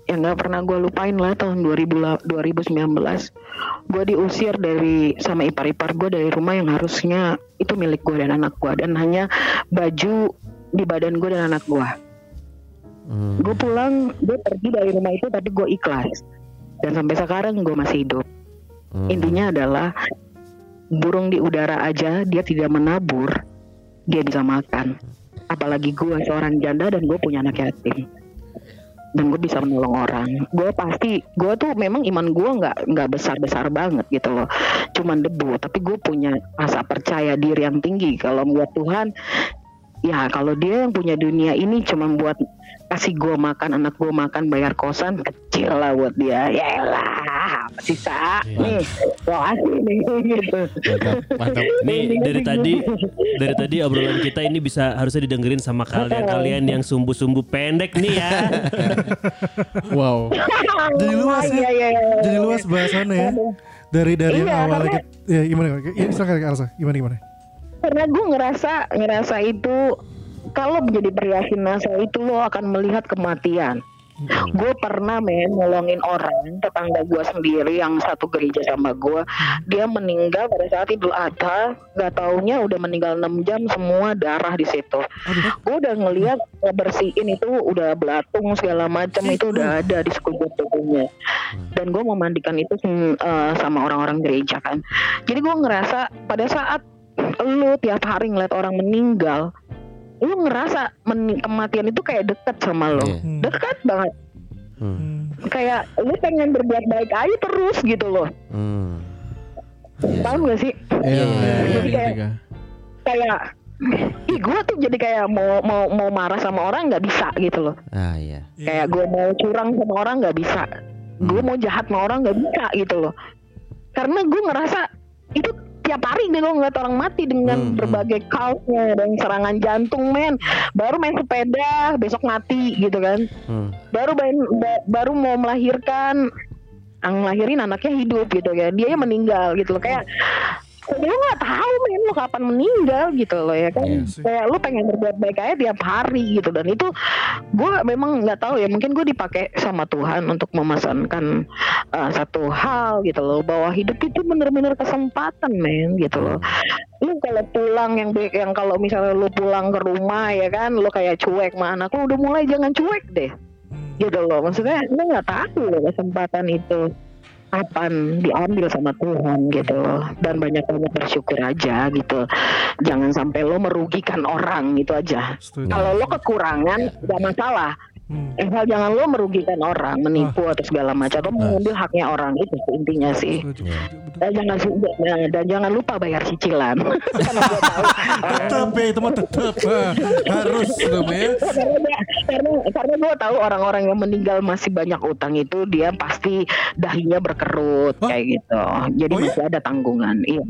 yang nggak pernah gue lupain lah tahun 2000 la- 2019 gue diusir dari sama ipar-ipar gue dari rumah yang harusnya itu milik gue dan anak gue dan hanya baju di badan gue dan anak gue gue pulang gue pergi dari rumah itu tapi gue ikhlas. Dan sampai sekarang gue masih hidup. Intinya adalah burung di udara aja dia tidak menabur dia bisa makan. Apalagi gue seorang janda dan gue punya anak yatim. Dan gue bisa menolong orang. Gue pasti gue tuh memang iman gue nggak nggak besar besar banget gitu loh. Cuman debu tapi gue punya rasa percaya diri yang tinggi. Kalau buat Tuhan ya kalau dia yang punya dunia ini cuma buat kasih gue makan anak gue makan bayar kosan kecil lah buat dia ya elah sisa nih gue kasih nih gitu Mantap, mantap. Nih dari tadi dari tadi obrolan kita ini bisa harusnya didengerin sama kalian-kalian yang sumbu-sumbu pendek nih ya. Wow. Jadi luas ya. Iya, iya, iya. Jadi luas bahasannya ya. Dari dari yang Iya, awalnya karena- kita, ya gimana? Ya, silakan Elsa. Gimana gimana? karena gue ngerasa ngerasa itu kalau menjadi pria nasa itu lo akan melihat kematian. Gue pernah men nolongin orang tetangga gue sendiri yang satu gereja sama gue. Dia meninggal pada saat Idul Adha, nggak taunya udah meninggal 6 jam semua darah di situ. Gue udah ngeliat bersihin itu udah belatung segala macam itu udah ada di sekujur tubuhnya. Dan gue memandikan itu eh, sama orang-orang gereja kan. Jadi gue ngerasa pada saat lu tiap hari ngeliat orang meninggal lu ngerasa meni- kematian itu kayak deket sama lo Iya. Hmm. deket banget Hmm. kayak lu pengen berbuat baik aja terus gitu loh Hmm. paham gak sih Iya, iya, iya, Jadi iya, kayak- iya. kayak ih gue tuh jadi kayak mau mau mau marah sama orang nggak bisa gitu loh Ah iya. kayak gue mau curang sama orang nggak bisa gue mau jahat sama orang nggak bisa gitu loh karena gue ngerasa itu tiap hari nih gue ngeliat orang mati dengan Hmm, berbagai kaosnya dan serangan jantung men. Baru main sepeda besok mati gitu kan. Hmm. baru main, ba- baru mau melahirkan yang ngelahirin anaknya hidup gitu ya dia yang meninggal gitu loh. Kayak lu nggak tahu men lu kapan meninggal gitu loh ya kan? Iya sih. kayak lu pengen berbuat baik aja tiap hari gitu. Dan itu gue memang nggak tahu ya. Mungkin gue dipakai sama Tuhan untuk memesankan uh, satu hal gitu loh. Bahwa hidup itu bener-bener kesempatan men gitu loh. Lu kalau pulang yang yang kalau misalnya lu pulang ke rumah ya kan? Lu kayak cuek sama anak lu udah mulai jangan cuek deh. Gitu loh. Maksudnya lu nggak tahu loh kesempatan itu kapan diambil sama Tuhan gitu. Dan banyak banyak bersyukur aja gitu. Jangan sampai lo merugikan orang gitu aja. Kalau lo kekurangan gak masalah Hmm. Asal jangan lo merugikan orang, menipu atau segala macam, atau mengambil haknya orang itu intinya sih. Iya. setuju, betul. Dan jangan nah, dan jangan lupa bayar cicilan. Karena gue tahu Tetap ya itu mah tetap Ah, harus ya. karena karena gue tahu orang-orang yang meninggal masih banyak utang itu dia pasti dahinya berkerut kayak gitu. Jadi Oh ya? masih ada tanggungan. Iya.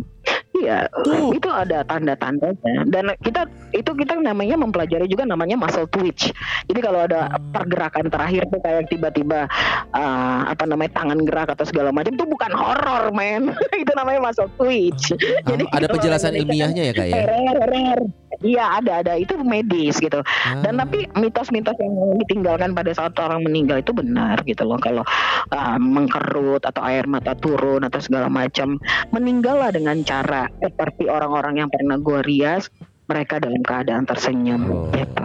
Iya, Tuh. itu ada tanda-tandanya dan kita itu kita namanya mempelajari juga namanya muscle twitch. Jadi kalau ada Hmm. pergerakan terakhir tuh kayak tiba-tiba uh, apa namanya tangan gerak atau segala macam itu bukan horor, men. itu namanya muscle twitch. Ah, ada kalau penjelasan ilmiahnya ya kak ya? rare, rare. Iya ada ada itu medis gitu. Dan Ah. tapi mitos-mitos yang ditinggalkan pada saat orang meninggal itu benar gitu loh. Kalau uh, mengkerut atau air mata turun atau segala macam, meninggallah dengan cara seperti orang-orang yang pernah rias, mereka dalam keadaan tersenyum. Oh. Gitu.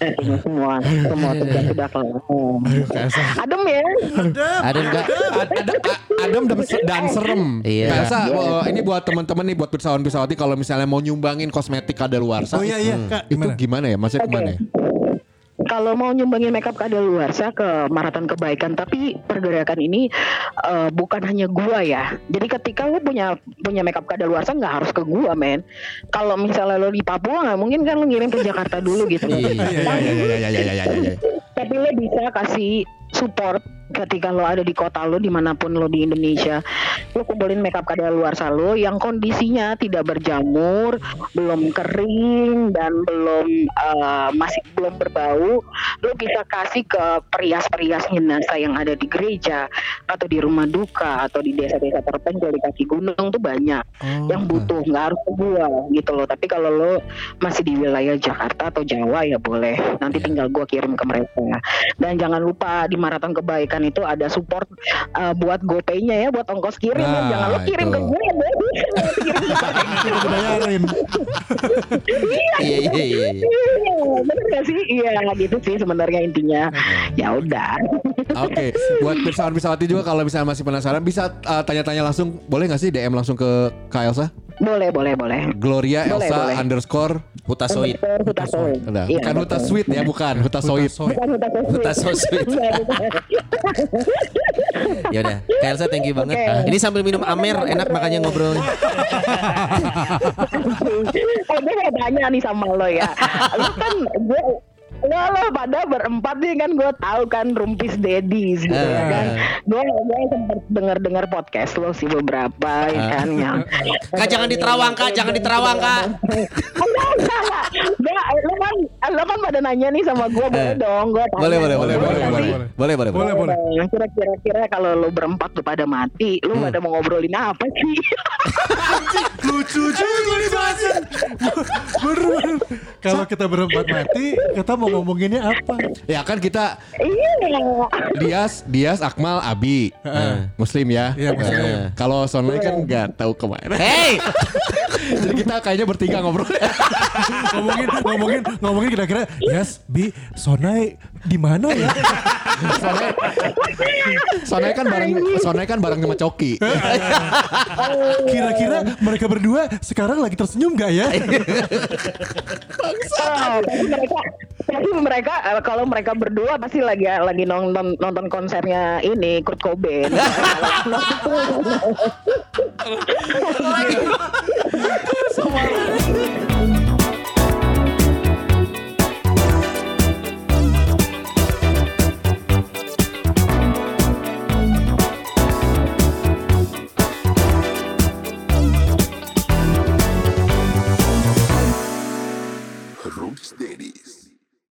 Eh, semua semua sudah sudah kelar. Adem ya. Ada enggak? Ad- ada a- adem dan, dan serem. Iya. Elsa, oh, ini buat teman-teman nih buat pesawat-pesawati kalau misalnya mau nyumbangin kosmetik kadaluarsa. Oh iya iya Kak, Itu gimana? ya? Maksudnya ke mana ya? kalau mau nyumbangin makeup kadal luar, saya ke maraton kebaikan tapi pergerakan ini uh, bukan hanya gua ya. Jadi ketika lu punya punya makeup saya nggak harus ke gua men. Kalau misalnya lo di Papua nggak mungkin kan lo ngirim ke Jakarta dulu gitu. Iya-ya-ya-ya-ya. tapi lo bisa kasih support ketika lo ada di kota lo di mana pun lo di Indonesia lo kumpulin makeup kadaluarsa lo yang kondisinya tidak berjamur belum kering dan belum eh, masih belum berbau lo bisa kasih ke perias-perias jenazah yang ada di gereja atau di rumah duka atau di desa-desa terpencil di kaki gunung tuh banyak yang butuh nggak harus gua gitu loh. Tapi kalau lo masih di wilayah Jakarta atau Jawa ya boleh. Nanti tinggal gua kirim ke mereka. Dan jangan lupa di maraton kebaikan itu ada support uh, buat GoPay-nya ya buat ongkos kirim Nah, ya jangan lo kirim itu. ke gue ya boleh kirim ke Kita bayarin. Iya iya iya. iya. Iya, bener gak sih? Iya gitu sih sebenarnya intinya. Ya udah. Oke, buat pesawat-pesawati juga kalau misalnya masih penasaran bisa uh, tanya-tanya langsung, boleh nggak sih DM langsung ke Kak Elsa? Boleh, boleh, boleh. Gloria Boleh, Elsa boleh. underscore Huta Soit. Underscore Huta Soit. Nah, Iya, bukan Huta betul. Sweet ya, bukan Huta Soit. Bukan Huta Soit. Huta Soit. Iya. Ya udah, Kak Elsa thank you banget. Oke. Ini sambil minum Amer enak makanya ngobrolnya. gue mau tanya nih sama lo ya. Lo kan gue Lo, lo pada berempat nih kan gue tahu kan Rumpis Dedis gitu ya kan. Gue gue sempet denger-denger podcast lo sih beberapa ya kan yang. Kak jangan diterawang Kak, jangan diterawang Kak. Enggak, enggak, enggak. Enggak, lo kan lo kan pada nanya nih sama gue boleh dong gue tanya. Boleh boleh boleh Boleh boleh boleh boleh boleh boleh. Boleh, boleh. Yang kira-kira kira kalau lo berempat tuh pada mati, lo pada mau ngobrolin apa sih? Lucu juga nih. Bener bener. Kalau kita berempat mati, kita mau ngomonginnya apa? Ya kan kita Iya. Dias, Dias, Akmal, Abi, Muslim ya. Iya, Muslim. Eh, Kalau Sonai kan nggak tahu ke mana. Hey, Jadi kita kayaknya bertiga ngobrol. ngomongin ngomongin ngomongin kira-kira yes bi sonai di mana ya Sonai, Sonai kan bareng, Sonai kan bareng sama Coki. kira-kira mereka berdua sekarang lagi tersenyum gak ya tapi mereka pasti mereka eh, kalau mereka berdua pasti lagi lagi nonton nonton konsernya ini Kurt Cobain.